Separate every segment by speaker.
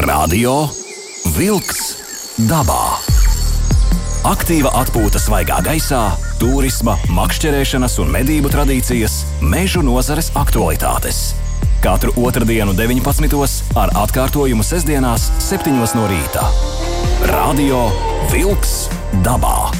Speaker 1: Radio Wolks dabā. Aktīva atpūta svaigā gaisā, turisma, makšķerēšanas un medību tradīcijas, mežu nozares aktualitātes. Katru otrdienu, 19. ar atkārtojumu sestdienās, 7. no rīta. Radio Wolks dabā.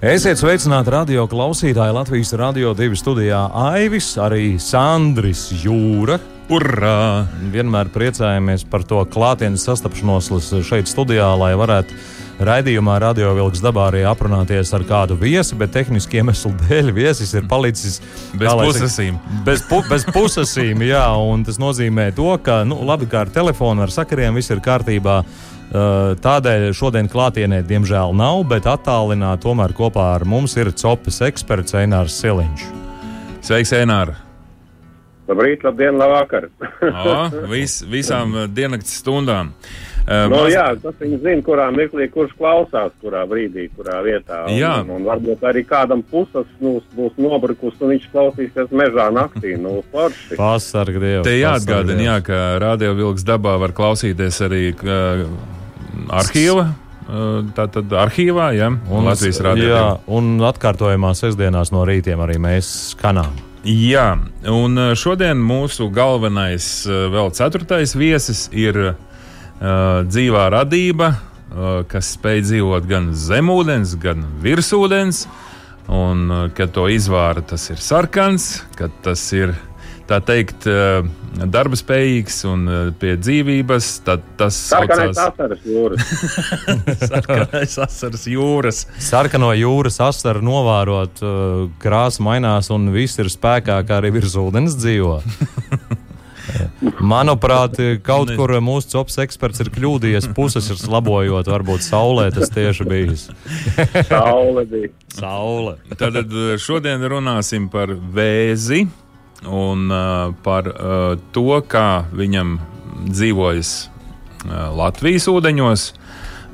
Speaker 2: Esiet sveicināti radio klausītāji Latvijas Rādio 2 studijā Aivis, arī Sandris Jūra.
Speaker 3: Urā!
Speaker 2: Vienmēr priecājamies par to klātienes sastapšanos šeit studijā, lai varētu raidījumā Radio Vilks dabā arī aprunāties ar kādu viesi, bet tehniski iemeslu dēļ viesis ir palicis
Speaker 3: Bez pusesīm.
Speaker 2: Bez, pu, bez pusesīm, jā, un tas nozīmē to, ka, nu, labi, kā ar telefonu, ar sakariem viss ir kārtībā. Tādēļ šodien klātienē, diemžēl, nav, bet attālināti tomēr kopā ar mums ir COPS eksperts Einārs Siliņš.
Speaker 3: Sveiks, Enāra!
Speaker 4: Labrīt, labdien, labvakar.
Speaker 3: O, vis, visām diennakts stundām. Uh,
Speaker 4: nu,
Speaker 3: maz-
Speaker 4: jā, tas viņi zina, kurā mirklī kurš klausās, kurā brīdī, kurā vietā. Un,
Speaker 3: Jā.
Speaker 4: Un, un varbūt arī kādam pusas būs, būs nobrukus, un viņš klausīsies mežā naktī. Nu, forši.
Speaker 2: Pasarg Dievs.
Speaker 3: Te jāatgādina, jā, ka Radio Vilks dabā var klausīties arī uh, arhīva. Tātad arhīvā, ja, un Latvijas radio.
Speaker 2: Jā, un atkārtojumā sestdienās no rītiem arī mēs skanām.
Speaker 3: Jā, un uh, šodien mūsu galvenais, uh, vēl ceturtais viesis ir uh, dzīvā radība, uh, kas spēj dzīvot gan zemūdens, gan virsūdens. Un, uh, kad to izvāra, tas ir sarkans, kad tas ir tā teikt, uh, darba spējīgs un uh, pie dzīvības, tad tas
Speaker 4: Sarkanais
Speaker 3: saucās
Speaker 4: asaras jūras.
Speaker 3: sarkanais asaras jūras.
Speaker 2: Sarkano jūras asaru novērot, uh, krāsa mainās un viss ir spēkā, kā arī virs ūdens dzīvo. Manuprāt, kaut kur mūsu cops eksperts ir kļūdījies. Puses ir labojot, varbūt saulē tas tieši bijis.
Speaker 4: Saule bija.
Speaker 2: Saule.
Speaker 3: Tad šodien runāsim par vēzi un uh, par uh, to, kā viņam dzīvojas uh, Latvijas ūdeņos.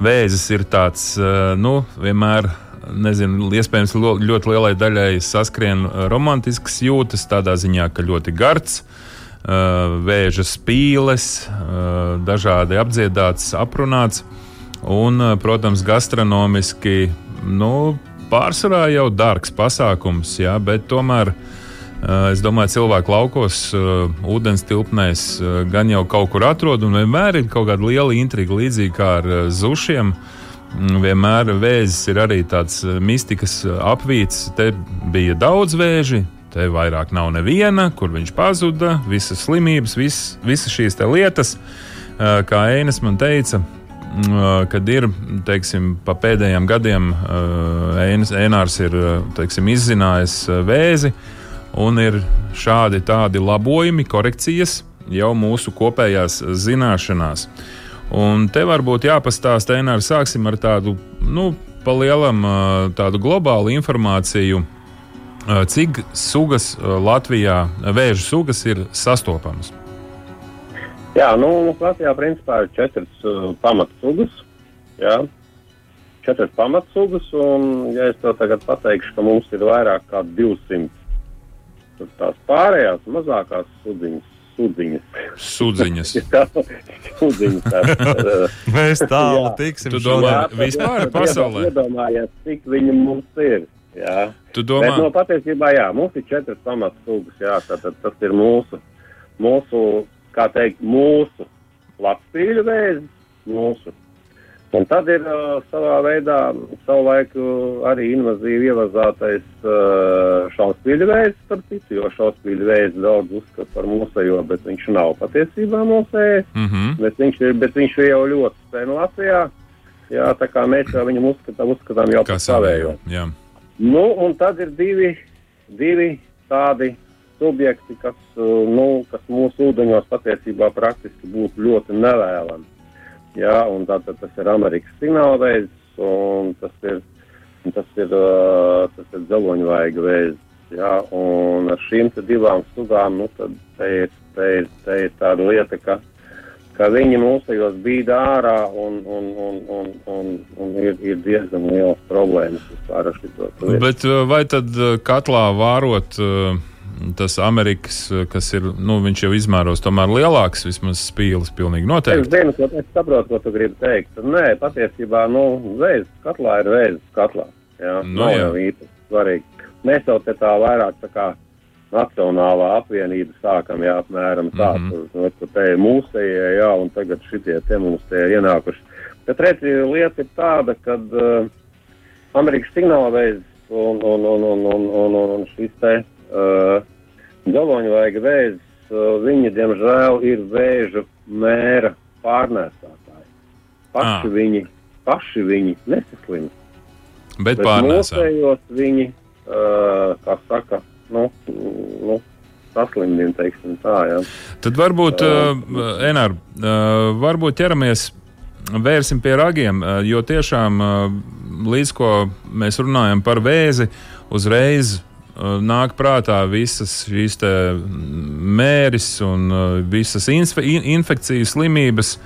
Speaker 3: Vēzis ir tāds, uh, nu, vienmēr. Nezinu, iespējams, lo- ļoti lielai daļai saskrien romantisks jūtas, tādā ziņā, ka ļoti gards, uh, vēža spīles, uh, dažādi apdziedāts, aprunāts. Un, uh, protams, gastronomiski nu, pārsvarā jau dārgs pasākums, jā, bet tomēr uh, es domāju, cilvēku laukos uh, ūdens tilpnēs uh, gan jau kaut kur atrod, un vienmēr ir kaut kāda liela intriga, līdzīgi kā ar zušiem. Mm, Vienmēr vēzis ir arī tāds mistikas apvīts. Te bija daudz vēži, te vairāk nav neviena, kur viņš pazuda, visas slimības, vis, visas šīs lietas. Kā Einas man teica, Mm, kad ir teiksim, pa pēdējiem gadiem Einārs ir teiksim, izzinājis vēzi, un ir šādi tādi labojumi, korekcijas jau mūsu kopējās zināšanās. Un te varbūt jāpastāsta, Einārs, sāksim ar tādu, nu, palielam uh, tādu globālu informāciju. Cik sugas Latvijā, vēža sugas ir sastopamas?
Speaker 4: Jā, nu, Latvijā principā ir četras uh, pamatsugas. Jā. Četras pamatsugas, un, ja es tev tagad pateikšu, ka mums ir vairāk kā 200, tad tās pārējās mazākās sudziņas, sudziņas,
Speaker 3: Sudziņas.
Speaker 4: sudziņas tās, uh,
Speaker 2: Mēs tālu
Speaker 4: Jā.
Speaker 2: tiksim.
Speaker 3: Tu domā,
Speaker 4: Jā,
Speaker 3: vispār pasaulē?
Speaker 4: Iedomājies, cik viņi mums ir. Jā.
Speaker 3: Tu
Speaker 4: Bet,
Speaker 3: domā,
Speaker 4: no patiesībā, jā, mums ir četras pamatsugas. Jā, tad, tad tas ir mūsu, mūsu, kā teikt, mūsu Latvijas vēzis, mūsu. Un tad ir uh, savā veidā savulaik uh, arī invazīvi ievazātais uh, šauspīļu vēzis, starp citu, jo šauspīļu vēzis daudz uzskata par mūsējo, bet viņš nav patiesībā mūsējis.
Speaker 3: mm -hmm.
Speaker 4: Bet viņš ir, bet viņš ir jau ļoti sen Latvijā. Jā, tā kā mēs jau viņam uzskatām, uzskatām jau par savējo.
Speaker 3: savējo? Jā.
Speaker 4: Nu, un tad ir divi, divi tādi subjekti, kas, uh, nu, kas mūsu ūdeņos patiesībā praktiski būtu ļoti nevēlami. Un tā, tad tas ir Amerikas signālveids, un tas ir, un tas ir, uh, tas ir dzeloņvaiga veids. Jā, un ar šīm divām sugām, nu, tad te ir, te ir, te ir tāda lieta, ka, ka viņi mūsejos bīda ārā un, un, un, un, un, un ir, ir diezgan liels problēmas vispār ar šo lietu.
Speaker 3: Bet vai tad katlā vārot uh, tas Amerikas, kas ir, nu, viņš jau izmēros tomēr lielāks, vismaz spīlis pilnīgi noteikti.
Speaker 4: Es zinu, ko es saprotu, ko tu gribi teikt. Nē, patiesībā, nu, vēzis katlā ir vēzis katlā. Jā,
Speaker 3: Nu,
Speaker 4: nav
Speaker 3: jā.
Speaker 4: jau īpaši svarīgi. Mēs jau te tā vairāk tā kā Nacionālā apvienība sākam, jā, apmēram tā, mm. -hmm. tur, tur te ir mūsējie, jā, un tagad šitie te mums te ir ienākuši. Bet redzi, lieta ir tāda, ka uh, Amerikas signāla veids un, un, un, un, un, un, un, un šis te uh, daloņu vajag veids, uh, viņi, diemžēl, ir vēžu mēra pārnēsātāji. Paši
Speaker 3: Ah.
Speaker 4: viņi, paši viņi nesaslimst.
Speaker 3: Bet
Speaker 4: Bet
Speaker 3: pārnēsā.
Speaker 4: mūsējos viņi, uh, kā saka, nu, nu saslimdina, teiksim tā, jā.
Speaker 3: Tad varbūt, uh, Enār, uh, varbūt ķeramies, vērsim pie ragiem, uh, jo tiešām uh, līdz ko mēs runājam par vēzi, uzreiz uh, nāk prātā visas šīs te mēris un uh, visas insfe, in, infekcijas slimības.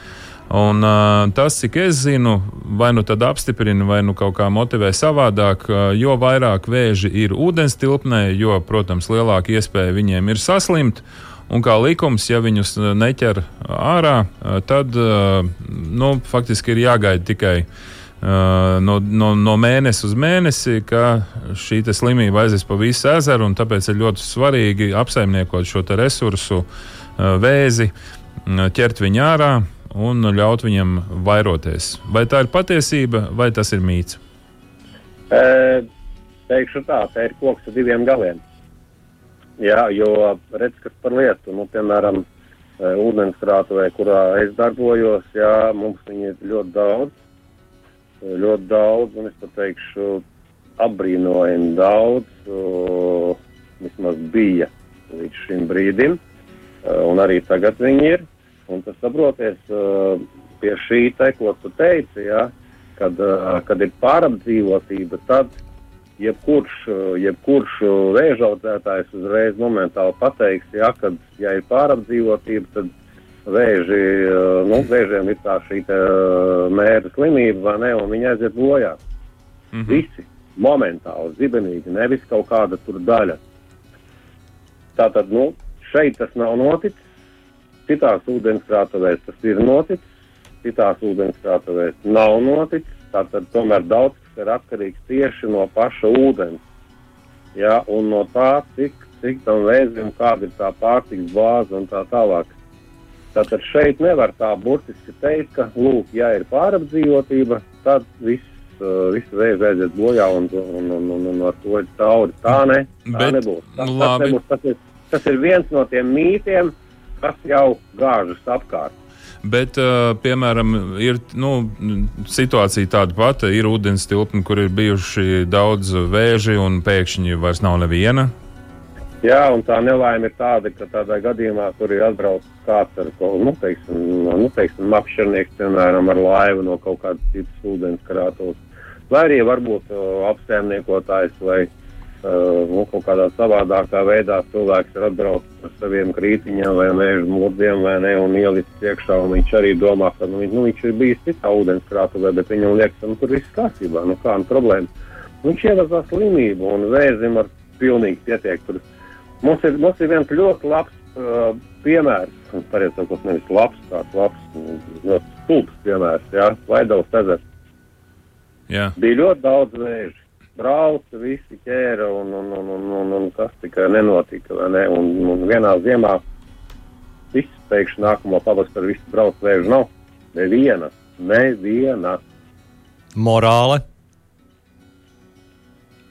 Speaker 3: Un, uh, tas, cik es zinu, vai nu apstiprina, vai nu kaut kā motivē savādāk, uh, jo vairāk vēži ir ūdens tilpnē, jo, protams, lielāka iespēja viņiem ir saslimt. Un kā likums, ja viņus neķer ārā, tad uh, nu, faktiski ir jāgaida tikai uh, no, no, no mēneša uz mēnesi, ka šī slimība aizies pa visu ezeru. un Tāpēc ir ļoti svarīgi apsaimniekot šo resursu, uh, vēzi, uh, ķert viņu ārā un ļaut viņam vairoties. Vai tā ir patiesība, vai tas ir mīts?
Speaker 4: E, teikšu tā, te ir koks ar diviem galiem. Jā, jo redz, kas par lietu, nu, piemēram, ūdenskrātuvē, kurā es darbojos, jā, mums viņi ir ļoti daudz, ļoti daudz, un es pat teikšu, apbrīnojami daudz, o, vismaz bija līdz šim brīdim, e, un arī tagad viņi ir. Un tas saproties uh, pie šī te, ko tu teici, ja, kad, uh, kad ir pārapdzīvotība, tad jebkurš, uh, jebkurš uh, vēžaudzētājs uzreiz momentāli pateiks, ja, kad ja ir pārapdzīvotība, tad vēži, uh, nu, vēžiem ir tā šī te, uh, mēra slimība, vai ne, un viņi aiziet bojā.
Speaker 3: Mhm.
Speaker 4: Visi momentāli, zibenīgi, nevis kaut kāda tur daļa. Tātad, nu, šeit tas nav noticis. Citās ūdenskrātuvēs tas ir noticis, citās ūdenskrātuvēs nav noticis. Tātad, tomēr daudz kas ir atkarīgs tieši no paša ūdens. Ja, un no tā, cik, cik tam vēzim, kāda ir tā pārtiks bāze un tā tālāk. Tātad šeit nevar tā burtiski teikt, ka, lūk, ja ir pārapdzīvotība, tad viss, uh, viss vēzi aiziet bojā un, un, un, un, un ar to ir cauri. Tā, ne, tā
Speaker 3: Bet,
Speaker 4: nebūs. Tas, tas,
Speaker 3: labi.
Speaker 4: nebūs. Tas, ir, tas ir viens no tiem mītiem, kas jau gāžas apkārt.
Speaker 3: Bet, uh, piemēram, ir nu, situācija tāda pati. Ir ūdens tilpni, kur ir bijuši daudz vēži, un pēkšņi vairs nav neviena.
Speaker 4: Jā, un tā nelaime ir tāda, ka tādā gadījumā tur ir atbraucis kāds ar ko, nu, teiksim, nu, teiksim makšķernieks, piemēram, ar laivu no kaut kādas citas ūdens krātuves. Vai arī varbūt uh, apsaimniekotājs vai uh, nu, kaut kādā savādākā veidā cilvēks ir atbraucis ar saviem krītiņiem vai mēžu mūrdiem vai ne, un ielicis iekšā, un viņš arī domā, ka nu, viņš, nu, viņš ir bijis citā ūdens krātuvē, bet viņam liekas, ka nu, tur viss kārtībā, nu kā, nu problēma. Viņš ierazās slimību un vēzim ar pilnīgi pietiek. Tur. Mums ir, mums ir viens ļoti labs uh, piemērs, un pareizi sakot, nevis labs, tāds labs, ļoti stulbs piemērs, jā, Vaidavas ezers.
Speaker 3: Jā.
Speaker 4: Bija ļoti daudz vēžu. Brauca, visi ķēra, un, un, un, un, un, un kas tikai nenotika, vai ne? Un, un vienā ziemā viss pēkšņi nākamo pavasarī viss brauc vēžu nav. Neviena, neviena.
Speaker 2: Morāle.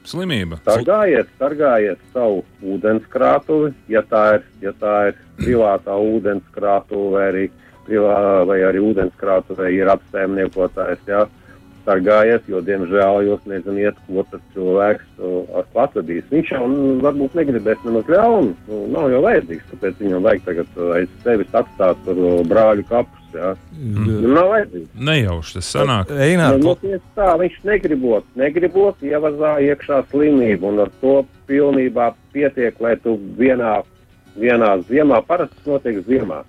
Speaker 3: Slimība.
Speaker 4: Sargājiet, sargājiet savu ūdenskrātuvi, ja tā ir, ja tā ir privātā ūdenskrātuve vai arī, privā, vai arī ūdenskrātuve ir apsaimniekotājs. Jā. Sargājiet, jo, diemžēl, jūs neziniet, ko tas cilvēks uh, atvedīs. Viņš jau varbūt negribēs nemaz ļaunu, nu, nav jau vajadzīgs, tāpēc viņam vajag tagad uh, aiz sevis atstāt uh, brāļu kapus. Jā. Mm. Nav vajadzīgs.
Speaker 3: Nejauši tas sanāk.
Speaker 2: Einā,
Speaker 4: Nu, nu, tā, viņš negribot, negribot ievazā iekšā slimību, un ar to pilnībā pietiek, lai tu vienā, vienā ziemā, parasti tas notiek ziemā,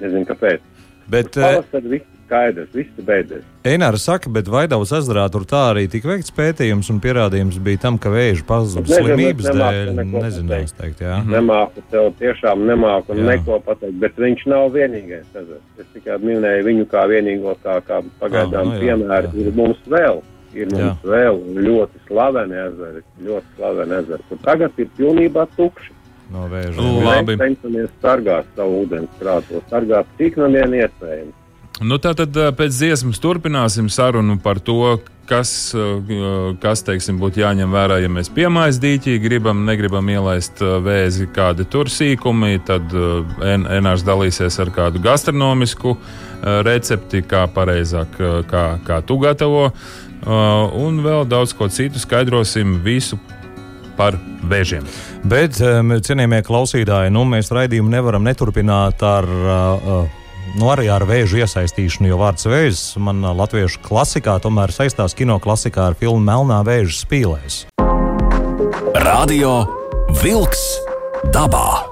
Speaker 4: nezinu kāpēc,
Speaker 2: Bet,
Speaker 4: viss ir skaidrs, viss ir beidzies.
Speaker 2: Einārs saka, bet Vaidavas ezerā tur tā arī tika veikts pētījums un pierādījums bija tam, ka vēža pazuda
Speaker 4: Nezinu,
Speaker 2: slimības dēļ. es teiktu, jā.
Speaker 4: Nemāku tev tiešām nemāku
Speaker 2: Jā.
Speaker 4: neko pateikt, bet viņš nav vienīgais. ezers. Es tikai minēju viņu kā vienīgo, kā, kā pagaidām
Speaker 2: Ah, nu jā,
Speaker 4: piemēru.
Speaker 2: jā.
Speaker 4: Ir mums vēl, ir mums
Speaker 2: Jā.
Speaker 4: vēl ļoti slaveni ezeri, ļoti slaveni ezeri, kur tagad ir pilnībā tukši.
Speaker 2: No vēža.
Speaker 3: Labi.
Speaker 4: Mēs cenšamies sargāt savu ūdens krāto, sargāt cik no vien iespējams.
Speaker 3: Nu, tā tad ā, pēc dziesmas turpināsim sarunu par to, kas, kas teiksim, būtu jāņem vērā, ja mēs piemājas dīķī gribam, negribam ielaist vēzi, kādi tur sīkumi. Tad Enārs dalīsies ar kādu gastronomisku recepti, kā pareizāk, kā, kā tu gatavo. Un vēl daudz ko citu skaidrosim visu par vēžiem.
Speaker 2: Bet, cienījamie klausītāji, nu, mēs raidījumu nevaram neturpināt ar. Uh, Nu, arī ar vēža iesaistīšanu, jo vārds vēžs man latviešu klasikā tomēr saistās kino klasikā ar filmu Melnā vēža spīlēs.
Speaker 1: Radio Wolks dabā.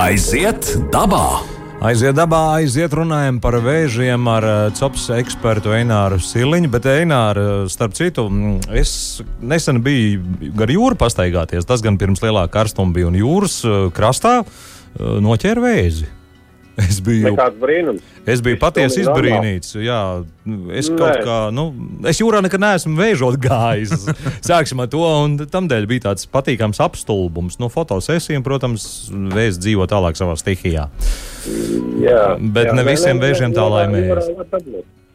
Speaker 1: Aiziet dabā!
Speaker 2: Aiziet dabā, aiziet runājam par vēžiem ar COPS ekspertu Eināru Siliņu. Bet, Eināra, starp citu, es nesen biju gar jūru pastaigāties. Tas gan pirms lielā karstuma bija un jūras krastā noķēra vēzi. Es biju, es biju patiesi izbrīnīts. Jā, nu, es
Speaker 4: Nē.
Speaker 2: kaut kā, nu, es jūrā nekad neesmu vēžot gājis. Sāksim ar to, un tam dēļ bija tāds patīkams apstulbums. No fotosesijām, protams, vēs dzīvo tālāk savā stihijā.
Speaker 4: Jā,
Speaker 2: Bet ne visiem vēžiem tā laimējas.
Speaker 4: jūrā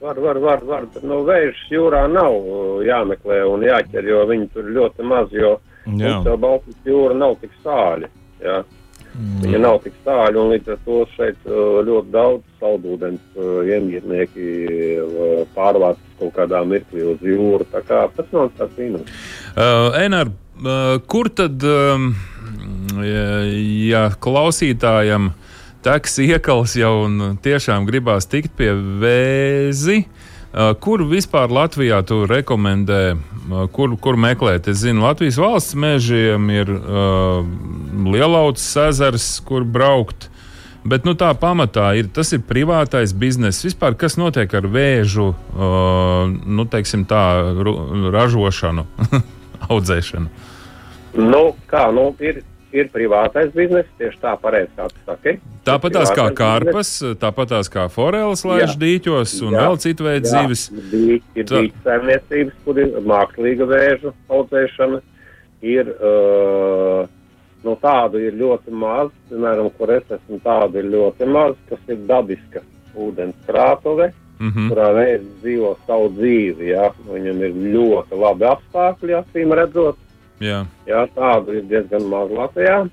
Speaker 4: var. Var, var, var, nu, vēžs jūrā nav uh, jāmeklē un jāķer, jo viņi tur ļoti maz, jo
Speaker 2: Jā.
Speaker 4: Baltijas jūra nav tik sāļa. Jā.
Speaker 2: Mm.
Speaker 4: Viņa nav tik sāļa, un līdz ar to šeit uh, ļoti daudz saldūdens uh, iemītnieki uh, pārvāc kaut kādā mirklī uz jūru. Tā kā tas nav tāds brīnums.
Speaker 3: Uh, Enar, uh, kur tad, um, ja, ja klausītājam teks iekals jau un tiešām gribās tikt pie vēzi, uh, kur vispār Latvijā tu rekomendē, kur, kur meklēt? Es zinu, Latvijas valsts mežiem ir uh, lielauts ezers, kur braukt. Bet nu, tā pamatā ir tas ir privātais bizness. Vispār, kas notiek ar vēžu, uh, nu, tā, ražošanu, audzēšanu?
Speaker 4: Nu, kā, nu, ir, ir privātais bizness, tieši tā pareizi, kā tu saki.
Speaker 3: Tāpat tās kā karpas, tāpat tās kā foreles laiž dīķos un
Speaker 4: Jā.
Speaker 3: vēl citu veidu
Speaker 4: bija- Ir
Speaker 3: Tā-
Speaker 4: bijis saimniecības, kur ir mākslīga vēža audzēšana. Ir, uh, nu, tādu ir ļoti maz, piemēram, kur es esmu, tādu ir ļoti maz, kas ir dabiska ūdens krātuve,
Speaker 3: Mhm.
Speaker 4: kurā vējs dzīvo savu dzīvi. Jā. Viņam ir ļoti labi apstākļi, acīm redzot.
Speaker 3: Jā.
Speaker 4: Jā, tādu ir diezgan maz Latvijā.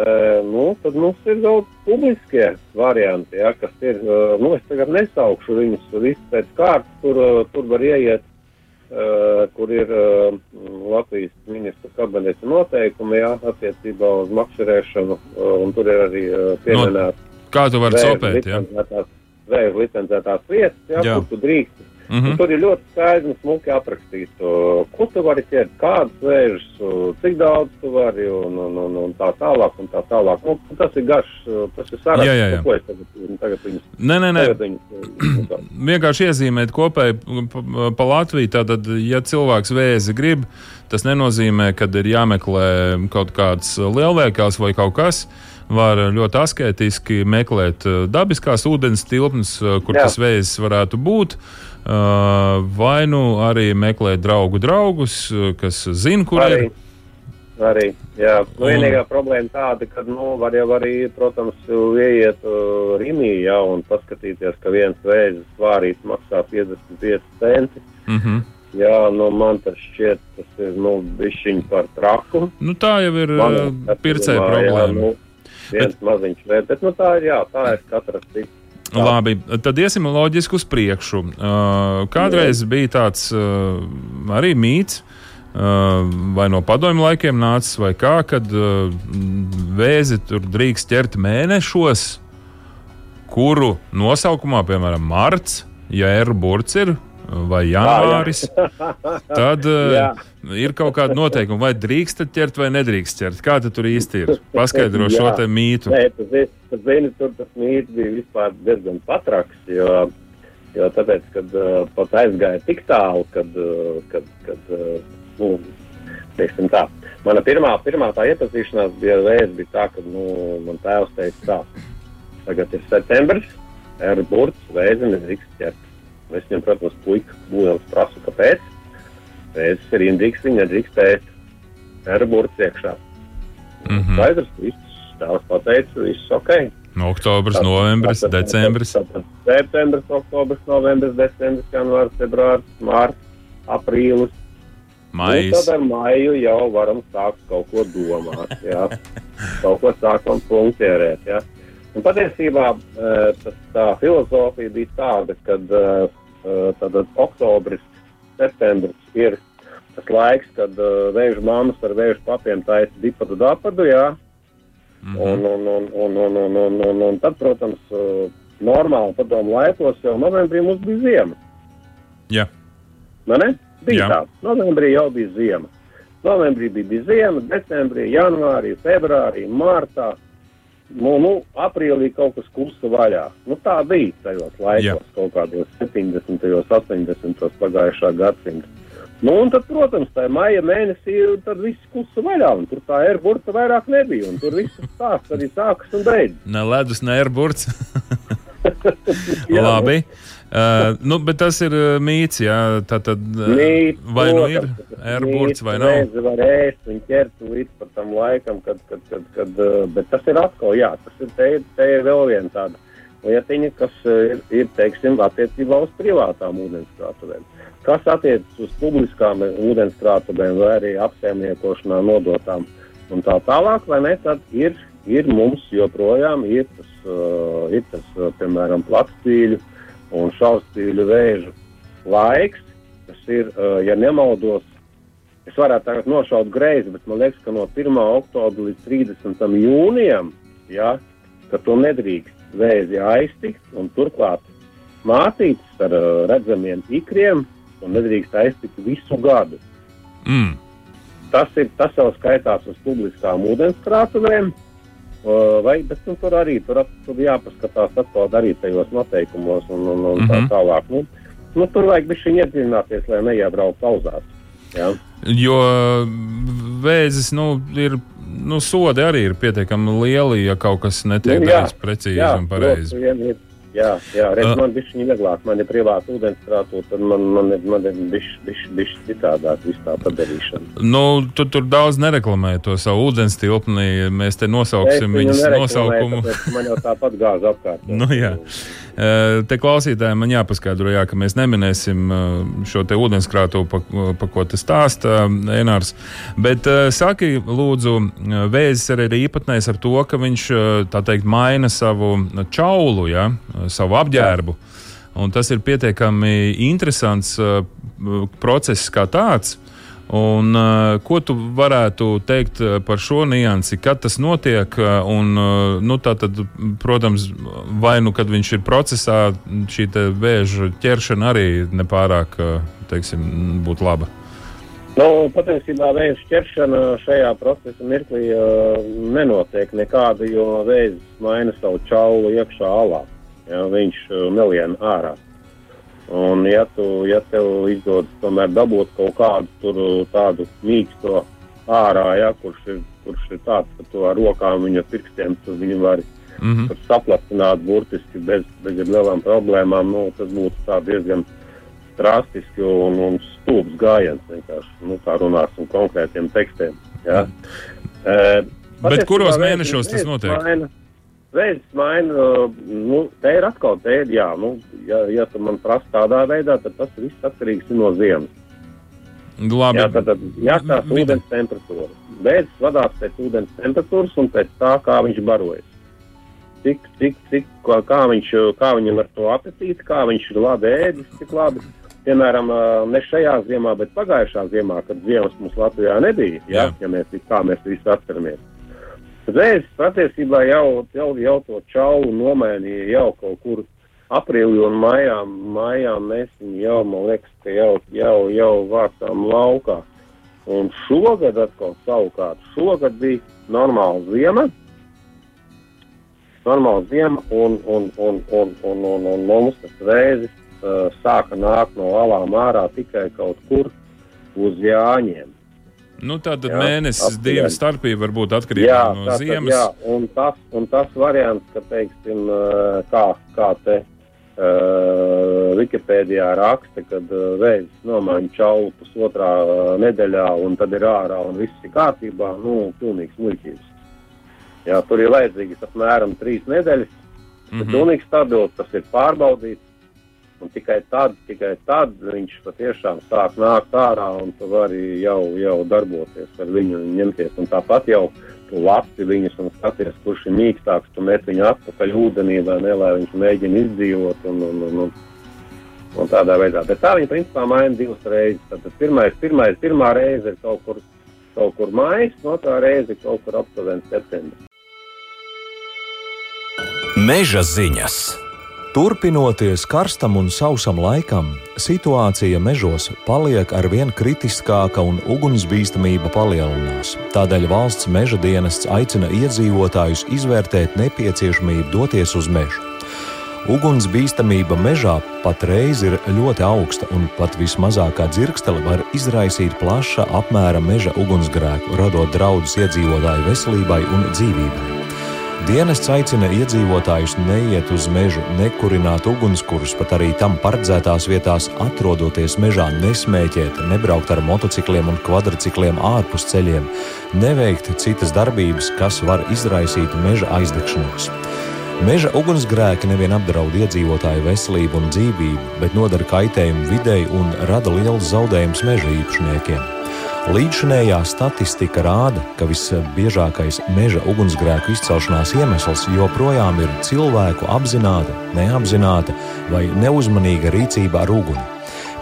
Speaker 4: Uh, nu, tad mums ir vēl publiskie varianti, jā, kas ir. Uh, nu, es tagad nesaukšu viņus visus pēc kārtas, tur, uh, tur var ieiet, kur ir Latvijas ministra kabineta noteikumi jā, attiecībā uz makšķerēšanu, un tur ir arī pieminēts
Speaker 3: Kā tu vari copēt?
Speaker 4: Licencētās, vēža licencētās vietas, jā,
Speaker 3: Jā.
Speaker 4: kur tu drīkst
Speaker 3: Mhm.
Speaker 4: Un tur ir ļoti skaidri un smuki aprakstīts, ko tu vari ķert, kādas vēžas, uh, cik daudz tu vari un, un, un, un tā tālāk. Un tā tālāk. Nu, tas ir garš, tas ir saraksts,
Speaker 3: Jā, jā, jā.
Speaker 4: nu, ko es tagad, tagad viņus.
Speaker 3: Nē, nē, nē.
Speaker 4: Tagad viņus
Speaker 3: vienkārši iezīmēt kopēji pa, pa Latviju. Tātad, ja cilvēks vēzi grib, tas nenozīmē, ka ir jāmeklē kaut kāds lielveikals vai kaut kas. Var ļoti asketiski meklēt eh, dabiskās ūdens tilpnes, eh, kur
Speaker 4: Jā.
Speaker 3: tas vējs varētu būt. Vai nu arī meklēt draugu draugus, kas zina, kur
Speaker 4: arī,
Speaker 3: ir.
Speaker 4: arī, jā. Nu,
Speaker 3: Un-
Speaker 4: vienīgā problēma tāda, ka, nu, var jau arī, protams, ieiet uh, Rimī, jā, un paskatīties, ka viens vēžas svārīts maksā 55 centi.
Speaker 3: Uh -huh.
Speaker 4: Jā, nu, man tas šķiet, tas ir, nu, bišķiņ par traku.
Speaker 3: nu, tā jau ir
Speaker 4: Man
Speaker 3: pircēja problēma.
Speaker 4: Jā, nu, viens bet, maziņš bet nu, tā ir, jā, tā ir katras cits. Tā.
Speaker 3: Labi, tad iesim loģiski uz priekšu. Uh, kādreiz bija tāds uh, arī mīts, uh, vai no padomju laikiem nācis, vai kā, kad uh, vēzi tur drīkst ķert mēnešos, kuru nosaukumā, piemēram, marts, ja R burts ir. Vai janvāris, tad uh, ir kaut kāda noteikuma, vai drīkst ķert vai nedrīkst ķert. Kā tu tur īsti ir? Paskaidro šo te mītu.
Speaker 4: Nē, tas, ir- tas zini, tur tas mīts bija vispār diezgan patraks, jo, jo tāpēc, kad uh, pat aizgāja tik tālu, kad, uh, kad, kad uh, nu, teiksim tā, mana pirmā, pirmā tā iepazīšanās bija reiz, bija tā, ka, nu, man tēvs teica tā, tagad ir septembris, ir burts, vēzi nedrīkst ķert. Es viņam, protams, puika būdams prasu, kāpēc. Vēzis ir indīgs, viņa nedrīkst ēst. Ir burts iekšā.
Speaker 3: Mhm.
Speaker 4: Skaidrs, viss tēvs pateica, viss ok.
Speaker 3: Oktobris, novembris,
Speaker 4: Tātad-
Speaker 3: decembris.
Speaker 4: tātad Septembris, oktobris, novembris, decembris, janvārs, februāris, mārts, aprīlis.
Speaker 3: Maijs.
Speaker 4: tad ar maiju jau varam sākt kaut ko domāt. Jā. kaut ko sākam punktierēt. Jā. Un patiesībā eh, tas, tā filozofija bija tāda, ka uh, oktobris, septembris ir tas laiks, kad uh, vēža mammas ar vēža papiem taisa dipadu dapadu. Jā.
Speaker 3: Mhm.
Speaker 4: Un, un, un, un, un, un, un, un, un tad, protams, uh, normāli padomu laikos jau novembrī mums bija ziema.
Speaker 3: Jā.
Speaker 4: Nu, ne? Bija
Speaker 3: Jā.
Speaker 4: tā. Novembrī jau bija ziema. Novembrī bija, bija ziema, decembrī, janvārī, februārī, martā. Nu, nu, aprīlī kaut kas klusa vaļā. Nu, tā bija tajos laikos,
Speaker 3: Jā.
Speaker 4: kaut kādos 70. un 80. pagājušā gadsimta. Nu, un tad, protams, tā maija mēnesī tad viss klusa vaļā, un tur tā ir burta vairāk nebija. un Tur viss stāsts arī sākas un beidzas.
Speaker 3: Ne ledus, ne airburts. Labi. Uh, nu, bet tas ir uh, mīts, jā. Tā tad, uh,
Speaker 4: Mīt,
Speaker 3: vai nu ir airburts vai nav?
Speaker 4: Vēzi var ēst un ķert līdz tam laikam, kad, kad, kad, kad, uh, bet tas ir atkal, jā, tas ir, te, te ir vēl viena tāda lietiņa, kas uh, ir, ir, teiksim, attiecībā uz privātām ūdenskrātuvēm. Kas attiecas uz publiskām ūdenskrātuvēm vai arī apsaimniekošanā nodotām un tā tālāk, vai ne, tad ir, ir mums joprojām ir tas, uh, ir tas uh, piemēram, platspīļu un šausmīgu vēžu laiks, kas ir, uh, ja nemaldos, es varētu tagad nošaut greizi, bet man liekas, ka no 1. oktobra līdz 30. jūnijam, ja, ka to nedrīkst vēzi aiztikt, un turklāt mātītis ar uh, redzamiem ikriem, un nedrīkst aiztikt visu gadu.
Speaker 3: Mm.
Speaker 4: Tas, ir, tas jau skaitās uz publiskām ūdenskrātuvēm. Uh, vai, bet nu, tur arī tur, tur jāpaskatās atkal arī tajos noteikumos un, un, un tā
Speaker 3: Mhm.
Speaker 4: tālāk. Nu, nu, tur vajag bišķiņ iedziļināties, lai neiebrauc pauzās. Ja?
Speaker 3: Jo vēzis, nu, ir, nu, sodi arī ir pietiekami lieli, ja kaut kas netiek
Speaker 4: Nu, jā,
Speaker 3: darīts precīzi un pareizi.
Speaker 4: ir. Jā, jā redz,
Speaker 3: Uh.
Speaker 4: man bija viņa vieglāk, man ir privāta ūdenskrāta, tad man, man, ir- man ir bijis citādāk viss tā padarīšana.
Speaker 3: Nu, tu tur daudz nereklamē to savu ūdens tilpni. Mēs te nosauksim viņas nosaukumu.
Speaker 4: tāpēc Man jau tāpat gāza apkārt.
Speaker 3: Nu, jā. Te klausītājiem man jāpaskaidro, jā, ka mēs neminēsim šo te ūdenskrātu, pa, pa ko tas stāsta Enārs. Bet saki, lūdzu, vēzis arī ir īpatnējs ar to, ka viņš, tā teikt, maina savu čaulu, ja, savu apģērbu. Un tas ir pietiekami interesants process kā tāds. Un, uh, ko tu varētu teikt uh, par šo niansi, kad tas notiek? uh, Un, uh, nu, tad, protams, vai nu kad viņš ir procesā, šī vēža ķeršana arī nepārāk uh, teiksim, būtu laba.
Speaker 4: Nu, patiesībā vēža ķeršana šajā procesa mirklī uh, nenotiek nekāda, jo vēzis maina savu čaulu iekšā alā. Ja, viņš uh, nelien ārā. Un, ja, tu, ja tev izdodas tomēr dabūt kaut kādu tur, tādu mīksto ārā, ja, kurš, ir, kurš ir tāds, ka tu ar rokām viņa pirkstiem viņu vari
Speaker 3: Mm -hmm.
Speaker 4: tur saplastināt burtiski bez, bez lielām problēmām, nu, tas būtu diezgan drastiski un, un stulbs gājiens. Nu, tā runāsim konkrētiem tekstiem. Ja. E,
Speaker 3: Bet kuros mēnešos tas notiek?
Speaker 4: Maina, vēzis maina, nu, te ir atkal, te jā, nu, ja, ja tu man prasa tādā veidā, tad tas viss atkarīgs no ziemas.
Speaker 3: Labi.
Speaker 4: Jā, tad, tad
Speaker 3: Vi-
Speaker 4: ūdens temperatūra. Vēzis vadās pēc ūdens temperatūras un pēc tā, kā viņš barojas. Cik, cik, cik, kā, kā, viņš, kā viņam ar to apetīti, kā viņš ir labi ēdis, cik labi. Piemēram, ne šajā ziemā, bet pagājušā ziemā, kad ziemas mums Latvijā nebija, ja,
Speaker 3: Jā.
Speaker 4: ja mēs kā mēs visi atceramies. Vēzis patiesībā jau, jau, jau to čaulu nomainīja jau kaut kur aprīlī un maijā, maijā mēs viņu jau, man liekas, ka jau, jau, jau vācām laukā. Un šogad atkal savukārt, šogad bija normāla ziema, normāla ziema, un, un, un, un, un, un, un mums tas reizes uh, sāka nākt no alām ārā tikai kaut kur uz Jāņiem.
Speaker 3: Nu, tātad
Speaker 4: Jā,
Speaker 3: mēnesis,
Speaker 4: aptuveni.
Speaker 3: divi starpība var būt atkarībā
Speaker 4: Jā,
Speaker 3: no
Speaker 4: tātad,
Speaker 3: ziemas.
Speaker 4: jā un, tas, un tas variants, ka, teiksim, kā, kā te uh, Wikipēdijā raksta, kad uh, vējs nomaina čaulu pusotrā uh, nedēļā un tad ir ārā un viss ir kārtībā, nu, pilnīgs muļķības. Jā, tur ir vajadzīgas apmēram trīs nedēļas, tas
Speaker 3: Mhm.
Speaker 4: ir pilnīgi stabils, tas ir pārbaudīts. Un tikai tad, tikai tad viņš patiešām sāk nākt ārā un tu vari jau, jau darboties ar viņu un ņemties. Un tāpat jau tu lasi viņus un skaties, kurš ir mīkstāks, tu met viņu atpakaļ ūdenī vai ne, lai viņš mēģina izdzīvot un, un, un, un, un tādā veidā. Bet tā viņa principā maina divas reizes. Tad pirmais, pirmais, pirmā reize ir kaut kur, kaut kur mājas, no tā reize ir kaut kur aptuveni septembris.
Speaker 1: Meža ziņas.
Speaker 2: Turpinoties karstam un sausam laikam, situācija mežos paliek ar vien kritiskāka un ugunsbīstamība palielinās. Tādēļ valsts meža dienests aicina iedzīvotājus izvērtēt nepieciešamību doties uz mežu. Ugunsbīstamība mežā patreiz ir ļoti augsta, un pat vismazākā dzirkstele var izraisīt plaša apmēra meža ugunsgrēku, radot draudus iedzīvotāju veselībai un dzīvībai. Dienests aicina iedzīvotājus neiet uz mežu, nekurināt ugunskurus, pat arī tam paredzētās vietās, atrodoties mežā, nesmēķēt, nebraukt ar motocikliem un kvadrcikliem ārpus ceļiem, neveikt citas darbības, kas var izraisīt meža aizdegšanos. Meža ugunsgrēki nevien apdraud iedzīvotāju veselību un dzīvību, bet nodara kaitējumu videi un rada lielus zaudējumus meža īpašniekiem. Līdzšinējā statistika rāda, ka visbiežākais meža ugunsgrēku izcelšanās iemesls joprojām ir cilvēku apzināta, neapzināta vai neuzmanīga rīcība ar uguni.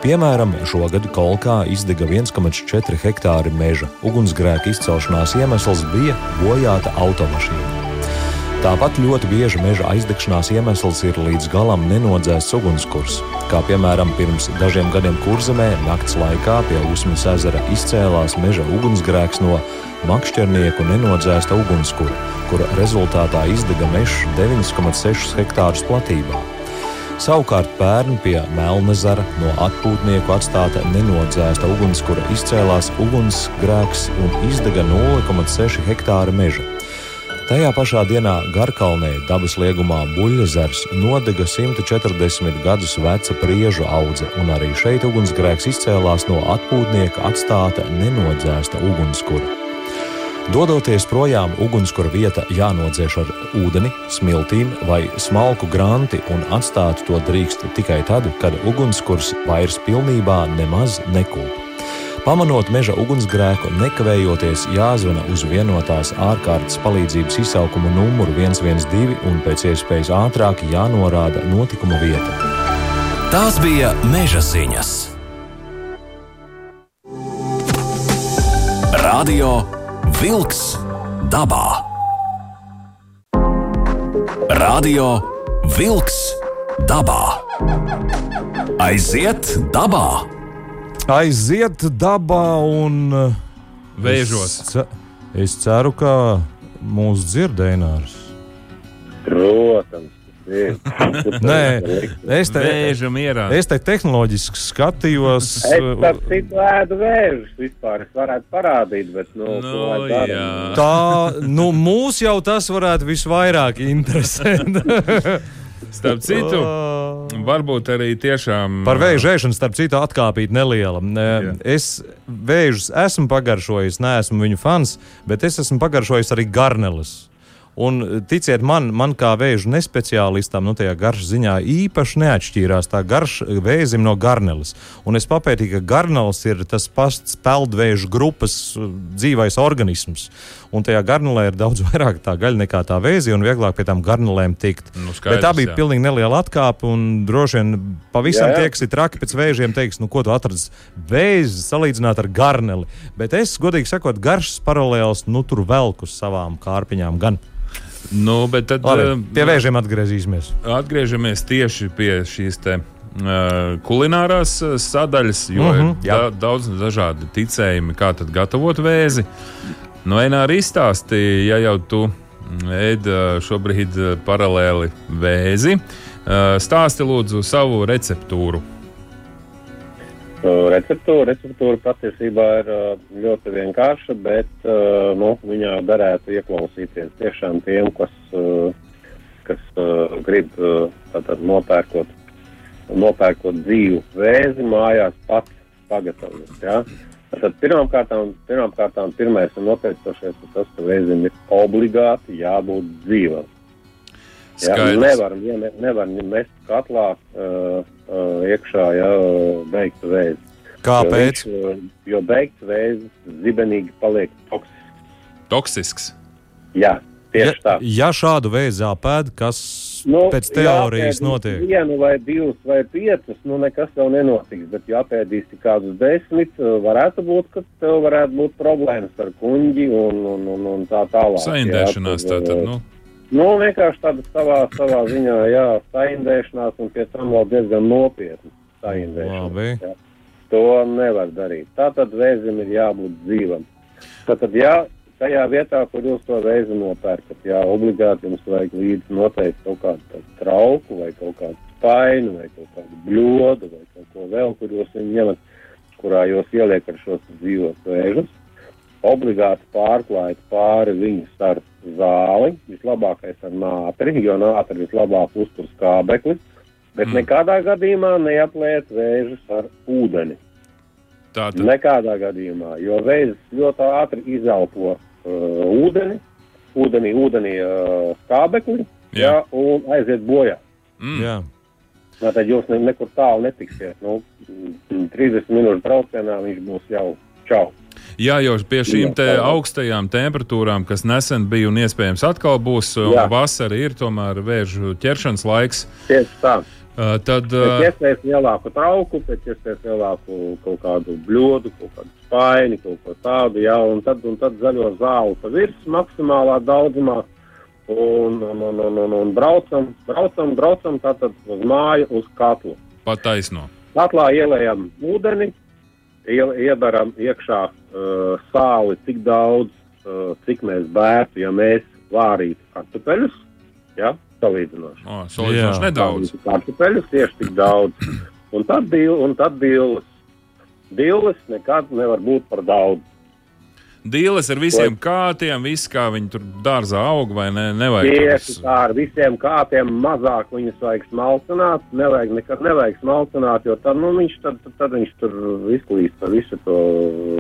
Speaker 2: Piemēram, šogad Kolkā izdega 1,4 hektāri meža. Ugunsgrēka izcelšanās iemesls bija bojāta automašīna. Tāpat ļoti bieži meža aizdegšanās iemesls ir līdz galam nenodzēsts ugunskurs. Kā piemēram, pirms dažiem gadiem Kurzemē nakts laikā pie Usmas ezera izcēlās meža ugunsgrēks no makšķernieku nenodzēsta ugunskura, kura rezultātā izdega mežs 9,6 hektārus platībā. Savukārt pērn pie Melnezara no atpūtnieku atstāta nenodzēsta ugunskura izcēlās ugunsgrēks un izdega 0,6 hektāra meža. Tajā pašā dienā Garkalnē, dabas liegumā Buļļezers, nodega 140 gadus veca priežu audze, un arī šeit ugunsgrēks izcēlās no atpūtnieka atstāta nenodzēsta ugunskura. Dodoties projām, ugunskura vieta jānodzēš ar ūdeni, smiltīm vai smalku granti, un atstāt to drīkst tikai tad, kad ugunskurs vairs pilnībā nemaz nekūp. Pamanot meža ugunsgrēku, nekavējoties jāzvana uz vienotās ārkārtas palīdzības izsaukuma numuru 112 un pēc iespējas ātrāk jānorāda notikuma vieta.
Speaker 1: Tās bija meža ziņas. Radio Wolks dabā. Radio Wolks dabā. Aiziet dabā!
Speaker 2: Aiziet dabā un uh,
Speaker 3: Vēžos.
Speaker 2: Es, ce- es ceru, ka mūsu dzirdējums.
Speaker 4: Protams.
Speaker 2: Nē, es te,
Speaker 3: Vēža mierā.
Speaker 2: es te tehnoloģiski skatījos.
Speaker 4: Es
Speaker 2: uh,
Speaker 4: par citu ēdu vēžus vispār. Es varētu parādīt, bet, nu,
Speaker 3: Nu,
Speaker 4: dara?
Speaker 3: jā.
Speaker 2: Tā, nu, mūs jau tas varētu visvairāk interesēt.
Speaker 3: Starp citu, varbūt arī tiešām.
Speaker 2: Par vēju žēšanu, starp citu, atkāpīt neliela.
Speaker 3: Jā.
Speaker 2: Es vēžus esmu pagaršojis, neesmu viņu fans, bet es esmu pagaršojis arī garneles. Un ticiet man, man kā vēža nespeciālistam, nu, tajā garšas ziņā īpaši neatšķīrās tā garša vēzim no garneles. Un es papētīju, ka garneles ir tas pats peldvēža grupas uh, dzīvais organisms. Un tajā garnelē ir daudz vairāk tā gaļa nekā tā vēzi, un vieglāk pie tām garnelēm tikt.
Speaker 3: Nu,
Speaker 2: Bet
Speaker 3: skaidrs,
Speaker 2: tā bija
Speaker 3: jā.
Speaker 2: pilnīgi neliela atkāpe, un droši vien pavisam
Speaker 4: Jā, jā.
Speaker 2: tie, kas ir traki pēc vēžiem, teiks, nu, ko tu atradzi vēzi salīdzināt ar garneli. Bet es, godīgi sakot, garšas paralēls, nu, tur velku uz savām kārpiņām gan.
Speaker 3: Nu, bet tad
Speaker 2: Labi,
Speaker 3: eh,
Speaker 2: pie vēžiem atgriezīsimies.
Speaker 3: atgriežamies tieši pie šīs te. Uh, kulinārās uh, sadaļas, jo
Speaker 2: Mhm,
Speaker 3: -huh, ir da daudz dažādi ticējumi, kā tad gatavot vēzi. Nu, Enā arī izstāstīja, ja jau tu ēd uh, šobrīd paralēli vēzi, stāsti lūdzu savu receptūru.
Speaker 4: Uh, Receptūra, receptūra patiesībā ir uh, ļoti vienkārša, bet uh, nu, viņā derētu ieklausīties tiešām tiem, kas, kas grib tātad nopērkot, nopērkot dzīvu vēzi mājās pats pagatavot. Ja? Tad pirmkārt, pirmkārt, pirmais un noteicošais ir tas, ka vēzim ir obligāti jābūt dzīvam. Ja,
Speaker 3: Skaidrs.
Speaker 4: nevar, ja, ne, nevar mest katlā uh, uh, iekšā, ja uh, beigtu vēzi.
Speaker 2: Kāpēc?
Speaker 4: Jo, viņš, jo beigts vēzis zibenīgi paliek toksisks.
Speaker 3: Toksisks.
Speaker 4: Jā, tieši
Speaker 2: Ja,
Speaker 4: tā.
Speaker 2: ja šādu veidu apēd, kas
Speaker 4: Nu,
Speaker 2: pēc teorijas notiek?
Speaker 4: Vienu vai divus vai piecus, nu nekas jau nenotiks. Bet, ja apēdīsi kādus desmit, varētu būt, ka tev varētu būt problēmas ar kuģi un, un, un, un tā tālāk.
Speaker 3: Saindēšanās
Speaker 4: Jā, tad,
Speaker 3: tātad. Nu,
Speaker 4: Nu, vienkārši tāda savā, savā ziņā, jā, saindēšanās un pēc tam vēl diezgan nopietna saindēšanās. To nevar darīt. Tātad vēzim ir jābūt dzīvam. Tātad, jā, tajā vietā, kur jūs to vēzi nopērkat, jā, obligāti jums vajag līdzi noteikti kaut kādu trauku vai kaut kādu spainu vai kaut kādu bļodu vai kaut ko vēl, kur jūs viņu ņemat, kurā jūs ieliek ar šos dzīvos vēžus. Obligāti pārklājat pāri viņus ar zāli, vislabākais ar nātri, jo nātri vislabāk uztur skābekli, bet
Speaker 3: Mm.
Speaker 4: mm. nekādā gadījumā neapliet vēžus ar ūdeni.
Speaker 3: tā tad
Speaker 4: Nekādā gadījumā, jo vēzis ļoti ātri izelpo uh, ūdeni, ūdenī, ūdenī uh, skābekli
Speaker 3: Jā.
Speaker 4: jā. Un aiziet bojā.
Speaker 3: mm,
Speaker 2: Jā.
Speaker 4: Nā, tad jūs ne, nekur tālu netiksiet. Nu, mm, 30 minūšu braucienā viņš būs jau čau.
Speaker 3: Jā, jau pie šīm te augstajām temperatūrām, kas nesen bija un iespējams atkal būs, un
Speaker 4: Jā.
Speaker 3: vasara ir tomēr vēžu ķeršanas laiks,
Speaker 4: Tieši tā.
Speaker 3: uh, tad uh,
Speaker 4: iespējas lielāku trauku, pēc iespējas lielāku kaut kādu bļodu, kaut kādu spaini, kaut ko tādu, jā, un tad, un tad zaļo zāli pa virsmu maksimālā daudzumā. Un, un, un, un, un, un braucam, braucam, braucam tātad uz māju, uz katlu.
Speaker 3: pat taisno.
Speaker 4: Katlā ielējam ūdeni, iedaram iekšā uh, sāli tik daudz, uh, cik mēs bērtu, ja mēs vārītu kartupeļus, ja, salīdzinoši.
Speaker 3: O, Salīdzinoši nedaudz.
Speaker 4: Kartupeļus tieši tik daudz. Un tad, dil, un tad dilles. Dilles nekad nevar būt par daudz.
Speaker 3: Dīles ar visiem kātiem, viss kā viņi tur dārzā aug vai ne, nevajag.
Speaker 4: Tieši
Speaker 3: tādus-
Speaker 4: tā ar visiem kāpiem mazāk viņus vajag smalcināt. Nevajag nekad nevajag smalcināt, jo tad, nu, viņš, tad, tad, tad viņš tur izklīst par visu to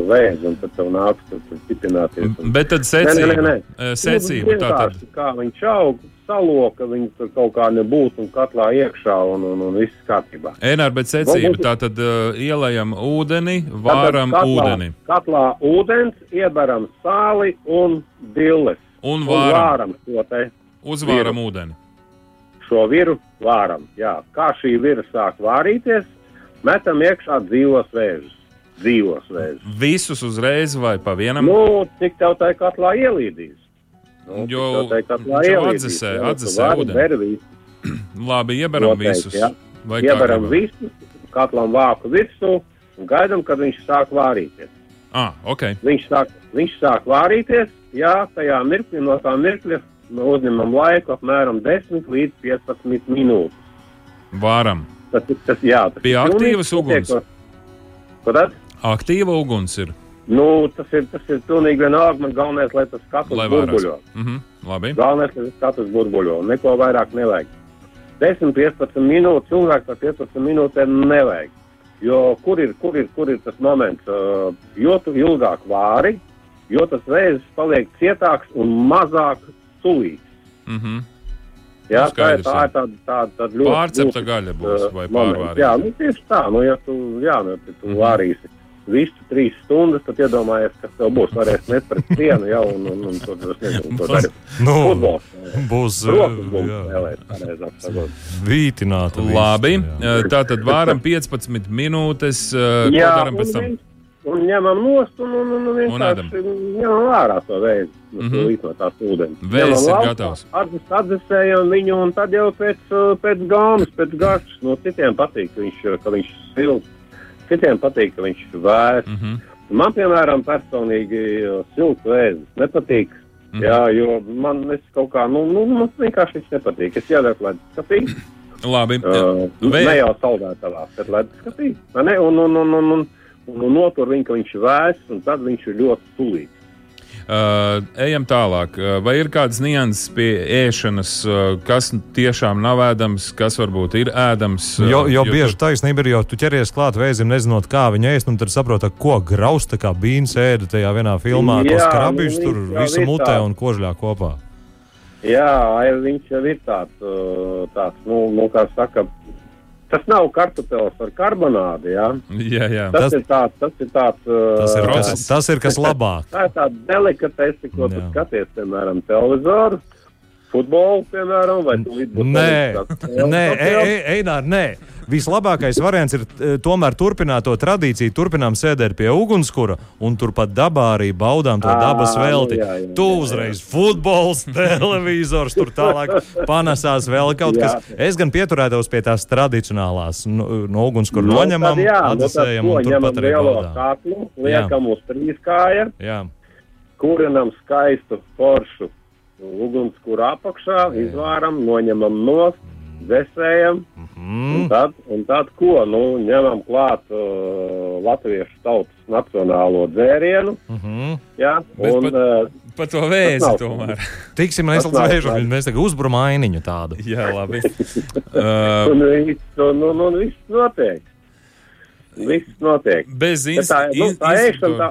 Speaker 4: vēzi un tad tev nāks tur, tur stipināties. Un...
Speaker 3: Bet tad secība, eh, secība
Speaker 4: Nu,
Speaker 3: tā tad.
Speaker 4: kā viņš aug, saloka, viņi tur kaut kā nebūtu un katlā iekšā un, un, un viss kārtībā.
Speaker 3: Enār, bet secība
Speaker 4: Varbūt-
Speaker 3: tā tad uh, ielējam ūdeni, vāram
Speaker 4: Tātad
Speaker 3: ūdeni
Speaker 4: Katlā ūdens, iebaram sāli un dilles.
Speaker 3: un
Speaker 4: Un
Speaker 3: vāram,
Speaker 4: vāram šo te
Speaker 3: uzvāram ūdeni.
Speaker 4: šo viru vāram. Jā, kā šī vira sāk vārīties, metam iekšā dzīvos vēžus. Dzīvos vēžus.
Speaker 3: Visus uzreiz vai pa vienam?
Speaker 4: Nu, cik tev tā katlā ielīdīs? Nu,
Speaker 3: Jo jau atdzesē- atdzesē ūdeni. Labi, ieberam
Speaker 4: noteikti,
Speaker 3: visus.
Speaker 4: jā.
Speaker 3: Vai kā
Speaker 4: Ieberam
Speaker 3: gribam?
Speaker 4: visu, katlam vāku virsū un gaidam, kad viņš sāk vārīties.
Speaker 3: Ah, ok.
Speaker 4: Viņš sāk, viņš sāk vārīties, jā, tajā mirklī no tā mirkļa uzņemam laiku apmēram 10 līdz 15 minūtes.
Speaker 3: Vāram.
Speaker 4: Tas, ir- tas, jā, tas
Speaker 3: Pie aktīvas uguns? Aktīva uguns ir,
Speaker 4: Nu, tas ir, tas ir pilnīgi vienalga. Man galvenais, lai tas katrs burbuļo.
Speaker 3: Mhm, labi.
Speaker 4: Galvenais, lai tas katrs burbuļo. Neko vairāk nevajag. 10, 15 minūtes, cilvēks ar 15 minūtēm nevajag. Jo kur ir, kur ir, kur ir tas moments? Uh, jo ilgāk vāri, jo tas vēzis paliek cietāks un mazāk sulīgs.
Speaker 3: Mhm.
Speaker 4: Jā,
Speaker 3: Nu,
Speaker 4: tā ir
Speaker 3: skaidrs,
Speaker 4: tā, ir tāda, tāda, tāda ļoti.
Speaker 3: Pārcepta gaļa būs vai pārvārīta.
Speaker 4: Jā, nu, tieši tā. Nu, ja tu, jā, nu, tu
Speaker 3: Mhm.
Speaker 4: vārīsi visu trīs stundas, tad iedomājies, kas tev būs. Varēs met pret sienu jau un, un, un to, es nezinu, to darīt.
Speaker 2: Nu,
Speaker 4: Futbols.
Speaker 2: būs vītināta.
Speaker 3: Labi. Tā tad vāram 15 minūtes. Ko
Speaker 4: Jā, un
Speaker 3: pēc tam?
Speaker 4: viņš, un ņemam nost un, un, un, un vienkārši ņemam ārā to vēzi.
Speaker 3: Mhm.
Speaker 4: mm -hmm. no tās ūdens. Ņemam
Speaker 3: ir gatavs.
Speaker 4: atdzes- Atdzesējam viņu, un tad jau pēc, pēc gāmas, pēc garšas. No citiem patīk, ka viņš, ka viņš silts. Citiem patīk, ka viņš ir vērs.
Speaker 3: Mm -hmm.
Speaker 4: Man, piemēram, personīgi silts vēzis nepatīk. Mm. Jā, jo man kaut kā, nu, nu man vienkārši viņš nepatīk. Es ielieku leduskapī,
Speaker 3: Labi.
Speaker 4: uh,
Speaker 3: Vē-
Speaker 4: ne jau saldētavā, bet leduskapī. vai ne? Un, un, un, un, un, un, un notur viņu, ka viņš ir vēss, un tad viņš ir ļoti sulīgs.
Speaker 3: Uh, ejam tālāk. Uh, vai ir kādas nianses pie ēšanas, uh, kas tiešām nav ēdams, kas varbūt ir ēdams? uh,
Speaker 2: Jo, jo bieži
Speaker 3: tu-
Speaker 2: taisnība ir, jo tu ķeries klāt vēzim, nezinot, kā viņa ēst, un tad saproti, ko grausta, kā bīns ēda tajā vienā filmā,
Speaker 4: Jā,
Speaker 2: tos
Speaker 4: nu,
Speaker 2: krabiņus tur visu mutē un kožļā kopā.
Speaker 4: Jā, viņš jau ir tāds, tāds nu, nu, kā saka, tas nav kartupēlis ar karbonādi, jā.
Speaker 3: Jā, jā.
Speaker 4: Tas,
Speaker 2: Tas-
Speaker 4: ir tāds, tas ir tāds. Uh,
Speaker 2: Tas ir, kas,
Speaker 3: Process.
Speaker 2: tas ir kas labāk.
Speaker 4: Tā ir tāda delikatese, ko tu
Speaker 2: Jā.
Speaker 4: skaties, piemēram, televizoru, futbolu, piemēram, vai tu līdz
Speaker 2: Nē, nē, e, e, Einār, nē. Vislabākais variants ir e, tomēr turpināt to tradīciju, turpinām sēdēt pie ugunskura un turpat dabā arī baudām to dabas
Speaker 4: nu
Speaker 2: velti.
Speaker 4: jā, jā,
Speaker 2: Tu
Speaker 4: jā, jā.
Speaker 2: uzreiz futbols, televizors, tur tālāk panesās vēl kaut kas. Es gan pieturētos pie tās tradicionālās, no ugunskura
Speaker 4: Nu,
Speaker 2: noņemam,
Speaker 4: tad jā, nu, tad
Speaker 2: atdzesējam un turpat arī baudām.
Speaker 4: liekam uz trīs kāja, kurinam skaistu foršu ugunskura apakšā, izvāram, noņemam nost, dzesējam,
Speaker 2: mm,
Speaker 4: un tad, un tad ko, nu, ņemam klāt uh, latviešu tautas nacionālo dzērienu,
Speaker 2: mm -hmm.
Speaker 4: jā,
Speaker 3: Bet
Speaker 4: un,
Speaker 3: pat-
Speaker 4: uh,
Speaker 3: Par to vēzi tomēr.
Speaker 2: Tiksim mēs līdz vēžam, mēs tagad uzbruram ainiņu tādu.
Speaker 3: Jā, labi. Uh,
Speaker 4: un viss, un, un, un viss notiek. Viss notiek.
Speaker 3: bez
Speaker 4: Bet tā, nu, tā ēšana, tā,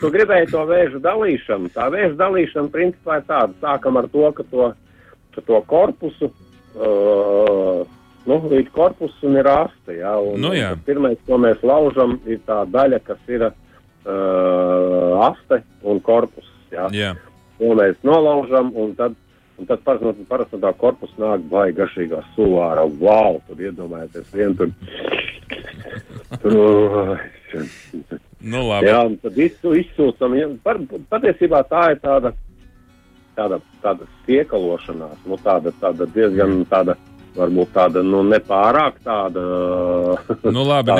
Speaker 4: tu gribēji to vēža dalīšanu. Tā vēža dalīšana principā ir tāda. Sākam ar to, ka to, ka to korpusu, uh, nu, līdz korpusam ir aste, jā. Un,
Speaker 3: Nu, jā.
Speaker 4: un pirmais, ko mēs laužam, ir tā daļa, kas ir uh, aste un korpus, jā.
Speaker 3: Jā.
Speaker 4: To mēs nolaužam, un tad, un tad parasti parasti tā korpusa nāk baigi garšīgā sulāra. Wow, tur iedomājieties, vien tur. tur
Speaker 3: Nu, labi.
Speaker 4: Jā, un tad izsūcam. Patiesībā tā ir tāda, tāda, tāda stiekalošanās, nu, tāda, tāda diezgan tāda, varbūt tāda, nu, nepārāk tāda.
Speaker 3: Nu, labi,
Speaker 4: tā-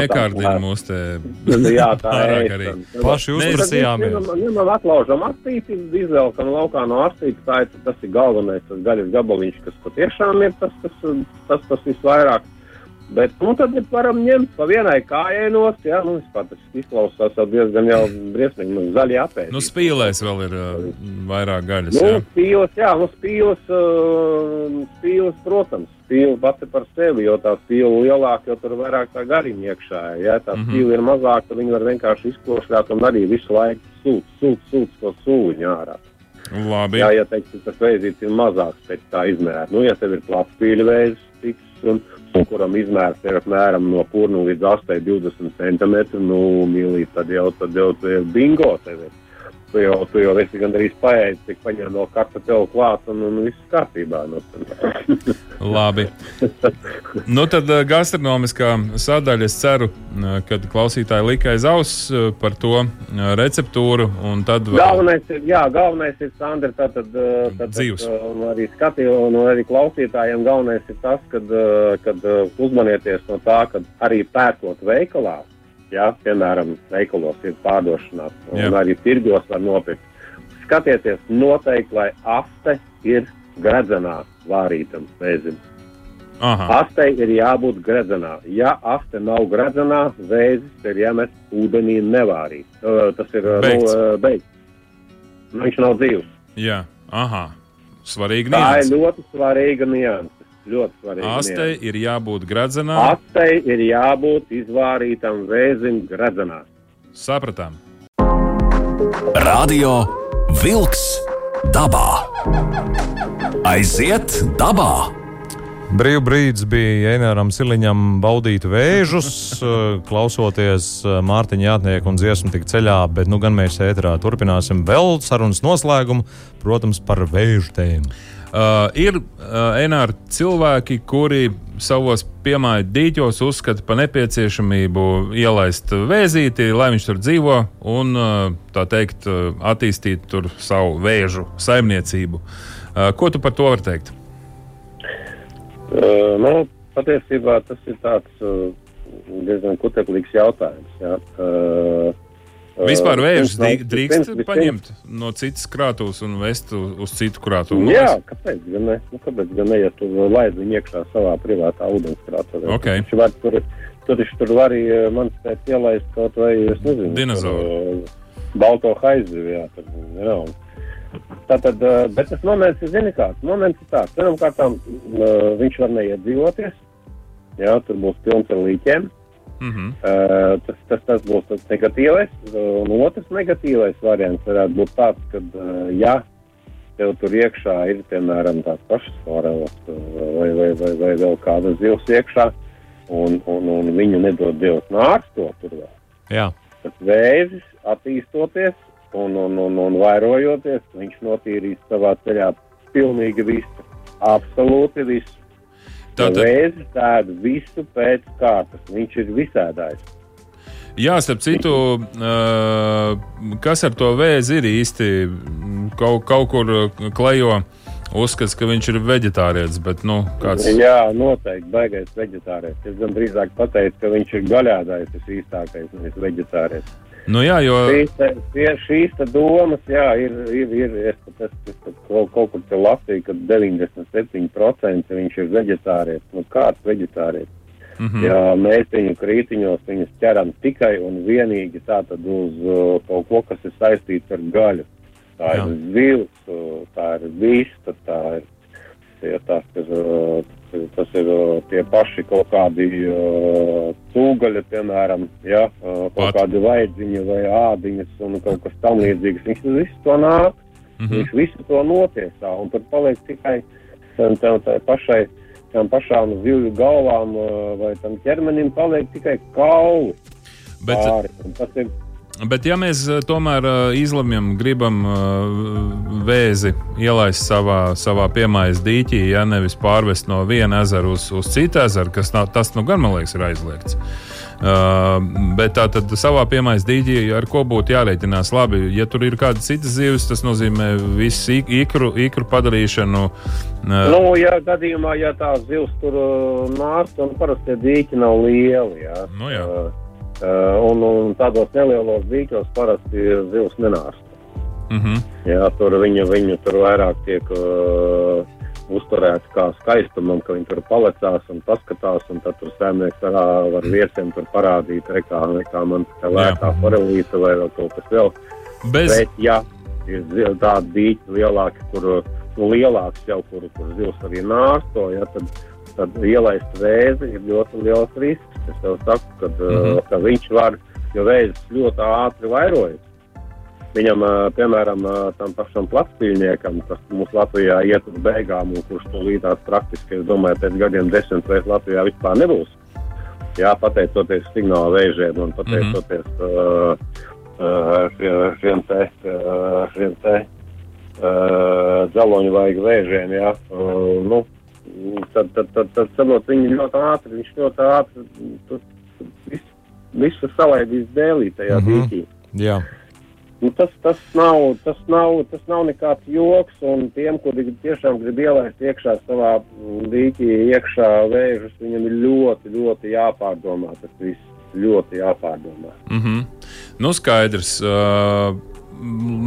Speaker 4: tā-
Speaker 3: mūs te.
Speaker 4: Jā, tā ir.
Speaker 3: arī.
Speaker 2: Paši uzprasījāmies.
Speaker 4: Ņemam, atlaužam astīti, izvelkam laukā no astītes. Tā ir, tas ir galvenais, tas gaļas gabaliņš, kas patiešām ir tas, tas, tas, tas visvairāk. Bet, nu, tad varam ņemt pa vienai kājai nost, jā, nu, vispār tas izklausās diezgan jau briesmīgi, nu, zaļi apēst.
Speaker 3: Nu, spīlēs vēl ir uh, vairāk gaļas.
Speaker 4: Nu,
Speaker 3: Jā.
Speaker 4: spīles, jā, nu, spīles, uh, spīles, protams, spīle pati par sevi, jo tā spīle lielāka, jo tur vairāk tā gariņa iekšā. Ja tā
Speaker 3: Mhm.
Speaker 4: spīle ir mazāka, tad viņi var vienkārši izklošļāt un arī visu laiku sūt, sūt, sūt to sūņu ārā.
Speaker 3: Labi.
Speaker 4: Jā, ja teiksim, tas veizīts ir mazāks pēc tā izmēra. Nu, ja tev ir plats spīļu veids, tiks, un, un kuram izmērs ir apmēram no purnu līdz 8, 20 centimetru, nu, mīlīt, tad jau, tad jau tu ir bingo tev ir. Tu jau, tu jau esi gandrīz paēdis, tik paņem no kartupēlu klāt un, un viss kārtībā. Nu, tad.
Speaker 3: Labi. Nu, tad uh, gastronomiskā sadaļa, es ceru, uh, ka klausītāji lika aiz auss uh, par to receptūru. un Tad
Speaker 4: Galvenais ir, jā, galvenais ir Sandra, tātad, uh, tātad
Speaker 3: Dzīvs.
Speaker 4: uh, un arī skatījumam, un arī klausītājiem galvenais ir tas, kad, kad uzmanieties no tā, ka arī pērkot veikalā, jā, piemēram, veikalos ir pārdošanā, un
Speaker 3: Jā.
Speaker 4: arī tirgos var nopirkt. Skatieties noteikti, lai aste ir gredzenā vārītam vēzim. Astei ir jābūt gredzenā. Ja aste nav gredzenā, vēzis ir jāmet ūdenī nevārīt. Tas ir
Speaker 3: Beigts.
Speaker 4: Nu, beigts. Nu, viņš nav dzīvs.
Speaker 3: jā, aha. Svarīgi
Speaker 4: Tā ir ļoti svarīga nianse. Ļoti svarīga.
Speaker 3: Astei ir jābūt gradzenā.
Speaker 4: Astei ir jābūt izvārītam vēzim gredzenā.
Speaker 3: Sapratām.
Speaker 1: Radio Vilks dabā. Aiziet dabā!
Speaker 2: Brīvbrīdis bija Eināram Siliņam baudīt vēžus, eh, klausoties eh, Mārtiņa Jātnieku un dziesmu tik ceļā, bet nu gan mēs ēterā turpināsim vēl sarunas noslēgumu, protams, par vēžu tēmu.
Speaker 3: Uh, ir uh, Enāri cilvēki, kuri savos piemāju dīķos uzskata par nepieciešamību ielaist vēzīti, lai viņš tur dzīvo un tā teikt attīstīt tur savu vēžu saimniecību. Ko tu par to vari teikt?
Speaker 4: Uh, nu, patiesībā tas ir tāds uh, diezgan kuteklīgs jautājums. Jā. Uh,
Speaker 3: Vispār vējš drīkst vispirms, paņemt no citas krātuves un vest uz citu krātuvi.
Speaker 4: Jā, kāpēc gan ne? Nu, kāpēc gan ne, ja tu laid viņu iekšā savā privātā ūdenskrātuvē?
Speaker 3: Okay.
Speaker 4: Tur, tur, tur, tur var arī man spēt ielaist kaut vai, es nezinu,
Speaker 3: dinozauru.
Speaker 4: Balto haizivi, jā, tur, jā. Tātad, bet tas moments ir, zini kāds, moments ir tāds, pirmkārt, viņš var neiedzīvoties, jā, tur būs pilns ar līķiem. Mm -hmm. uh, tas, tas, tas būs tas negatīvais. Un otrs negatīvais variants varētu būt tāds, ka, uh, ja tev tur iekšā ir, piemēram, tās pašas foreles vai, vai, vai, vai vēl kāda zivs iekšā, un, un, un viņu nedod Dievs nārsto tur vēl.
Speaker 2: Jā.
Speaker 4: Tad vēzis attīstoties un, un, un, un vairojoties, viņš notīrīs savā ceļā pilnīgi visu. Absolūti visu. Tātad vēzis tādu visu pēc kārtas. Viņš ir visādājs.
Speaker 3: Jā, starp citu, kas ar to vēzi ir īsti kaut, kaut kur klejo. Uzskats, ka viņš ir vegetārietis, bet, nu, kāds.
Speaker 4: Jā, noteikti, baigais vegetārietis. Es gan drīzāk pateicu, ka viņš ir gaļādājs, tas īstākais, nevis vegetārietis.
Speaker 3: Nu, jā, jo...
Speaker 4: Šīs, te, domas, jā, ir, ir, ir es pat esmu kaut, kaut kur te lasīju, ka 97% viņš ir veģetārietis. Nu, kāds veģetārietis? Mm -hmm. Jā, mēs viņu krītiņos viņus ķeram tikai un vienīgi tātad uz uh, kaut ko, kas ir saistīts ar gaļu. Tā jā. ir zivs, uh, tā ir vista, tā ir tie, tas, kas, uh, tas ir uh, tie paši kaut kādi uh, cūgaļi, piemēram, ja, uh, kaut Pat. kādi vaidziņi vai ādiņas un kaut kas tam līdzīgs. Viņš visu to nāk, mm -hmm. viņš visu to notiesā, un tad paliek tikai tam, tam, tam pašai, tam pašām zivju galvām vai tam ķermenim paliek tikai kauli. Bet, pāri, tas ir
Speaker 3: Bet, ja mēs eh, tomēr uh, izlemjam, gribam uh, vēzi ielaist savā, savā piemājas dīķī, ja nevis pārvest no viena ezera uz, uz citu ezeru, kas nav, tas, nu, gan man liekas, ir aizliegts. Uh, bet tā tad savā piemājas dīķī ar ko būtu jārēķinās labi. Ja tur ir kāda cita zivs, tas nozīmē visu ikru, ikru padarīšanu.
Speaker 4: Uh, nu, ja gadījumā, ja tā zivs tur nāks, tad parasti dīķi nav lieli. Jā.
Speaker 3: Nu, jā. Uh,
Speaker 4: un, un tādos nelielos dīķos parasti zivs nenāst.
Speaker 3: Mm -hmm.
Speaker 4: Jā, tur viņu, viņu tur vairāk tiek uh, uzturēts kā skaistumam, ka viņi tur palecās un paskatās, un tad tur sēmnieks var, var viesiem tur parādīt, rekā, rekā man tā lētā forelīte vai vēl kaut kas vēl.
Speaker 3: Bez...
Speaker 4: Bet, ja ir tādi dīķi lielāki, kur nu, lielāks jau, kur, kur zivs arī nārsto, ja, tad tad ielaist vēzi ir ļoti liels risks. Es tev saku, ka, mm -hmm. ka viņš var, jo vēzis ļoti ātri vairojas. Viņam, uh, piemēram, uh, tam pašam platspīļniekam, kas mums Latvijā iet uz beigām, un kurš to līdās praktiski, es domāju, pēc gadiem desmit vairs Latvijā vispār nebūs. Jā, pateicoties signāla vēžiem un pateicoties mm -hmm. uh, uh, šiem te, uh, šiem te uh, dzeloņu vajag vēžiem, jā. Uh, nu, tad, tad, tad, tad saprot, viņi ļoti ātri, viņš ļoti ātri tu, tu, visu, visu salaidīs dēlī tajā mm -hmm. dīķī.
Speaker 2: Jā.
Speaker 4: Nu, tas, tas, nav, tas, nav, tas nav nekāds joks, un tiem, kuri tiešām grib ielaist iekšā savā dīķī, iekšā vēžus, viņam ir ļoti, ļoti jāpārdomā tas viss. Ļoti jāpārdomā.
Speaker 3: Mm -hmm. Nu, skaidrs. Uh,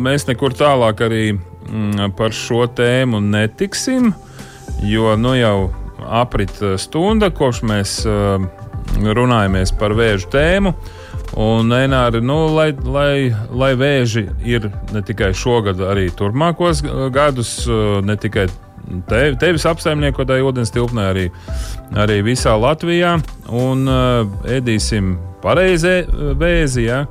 Speaker 3: mēs nekur tālāk arī mm, par šo tēmu netiksim. Uh, jo nu jau aprit eh, stunda, kopš mēs uh, runājamies par vēža tēmu. Un, Enāri, nu, lai, lai, lai vēži ir ne tikai šogad, arī turpmākos gadus, eh, ne tikai te, tevis apsaimniekotāji ūdens tilpnē, arī, arī visā Latvijā. Un uh, ēdīsim pareizi vēzi, ja?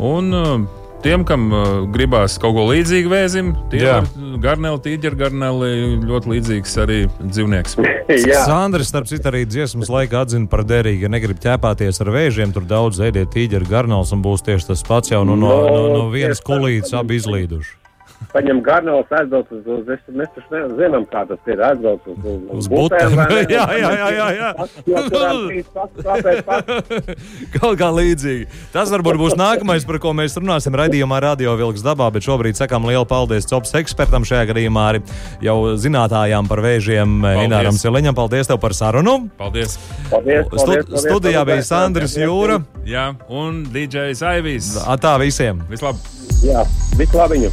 Speaker 3: un uh, tiem, kam uh, gribās kaut ko līdzīgu vēzim, tie ir garneli, tīģeri, garneli ļoti līdzīgs arī dzīvnieks.
Speaker 2: Sandrs, starp citu, arī dziesmas laikā atzina par derīgu. Ja negrib ķēpāties ar vēžiem, tur daudz ēdiet tīģeri, garnels un būs tieši tas pats jau nu, no, no, no, no vienas kulītes abi izlīduši.
Speaker 4: Paņem garnēlus, aizbrauc uz, uz es, mēs taču ne- zinām, kā tas ir, aizbrauc uz, uz,
Speaker 2: Uz butēm. Jā, jā, jā, jā, jā. Kaut kā līdzīgi. Tas varbūt būs nākamais, par ko mēs runāsim raidījumā Radio Vilks dabā, bet šobrīd sakām lielu paldies COPS ekspertam šajā gadījumā arī jau zinātājām par vēžiem Ināram Ciliņam. Paldies tev par sarunu.
Speaker 3: Paldies!
Speaker 4: Paldies,
Speaker 2: Stu,
Speaker 4: paldies, paldies,
Speaker 2: studijā bija
Speaker 4: paldies.
Speaker 2: Sandrs Jūra.
Speaker 3: Jā, un DJs Aivijas.
Speaker 2: Atā visiem!
Speaker 3: Vislabāk!
Speaker 4: Jā, visu labiņu!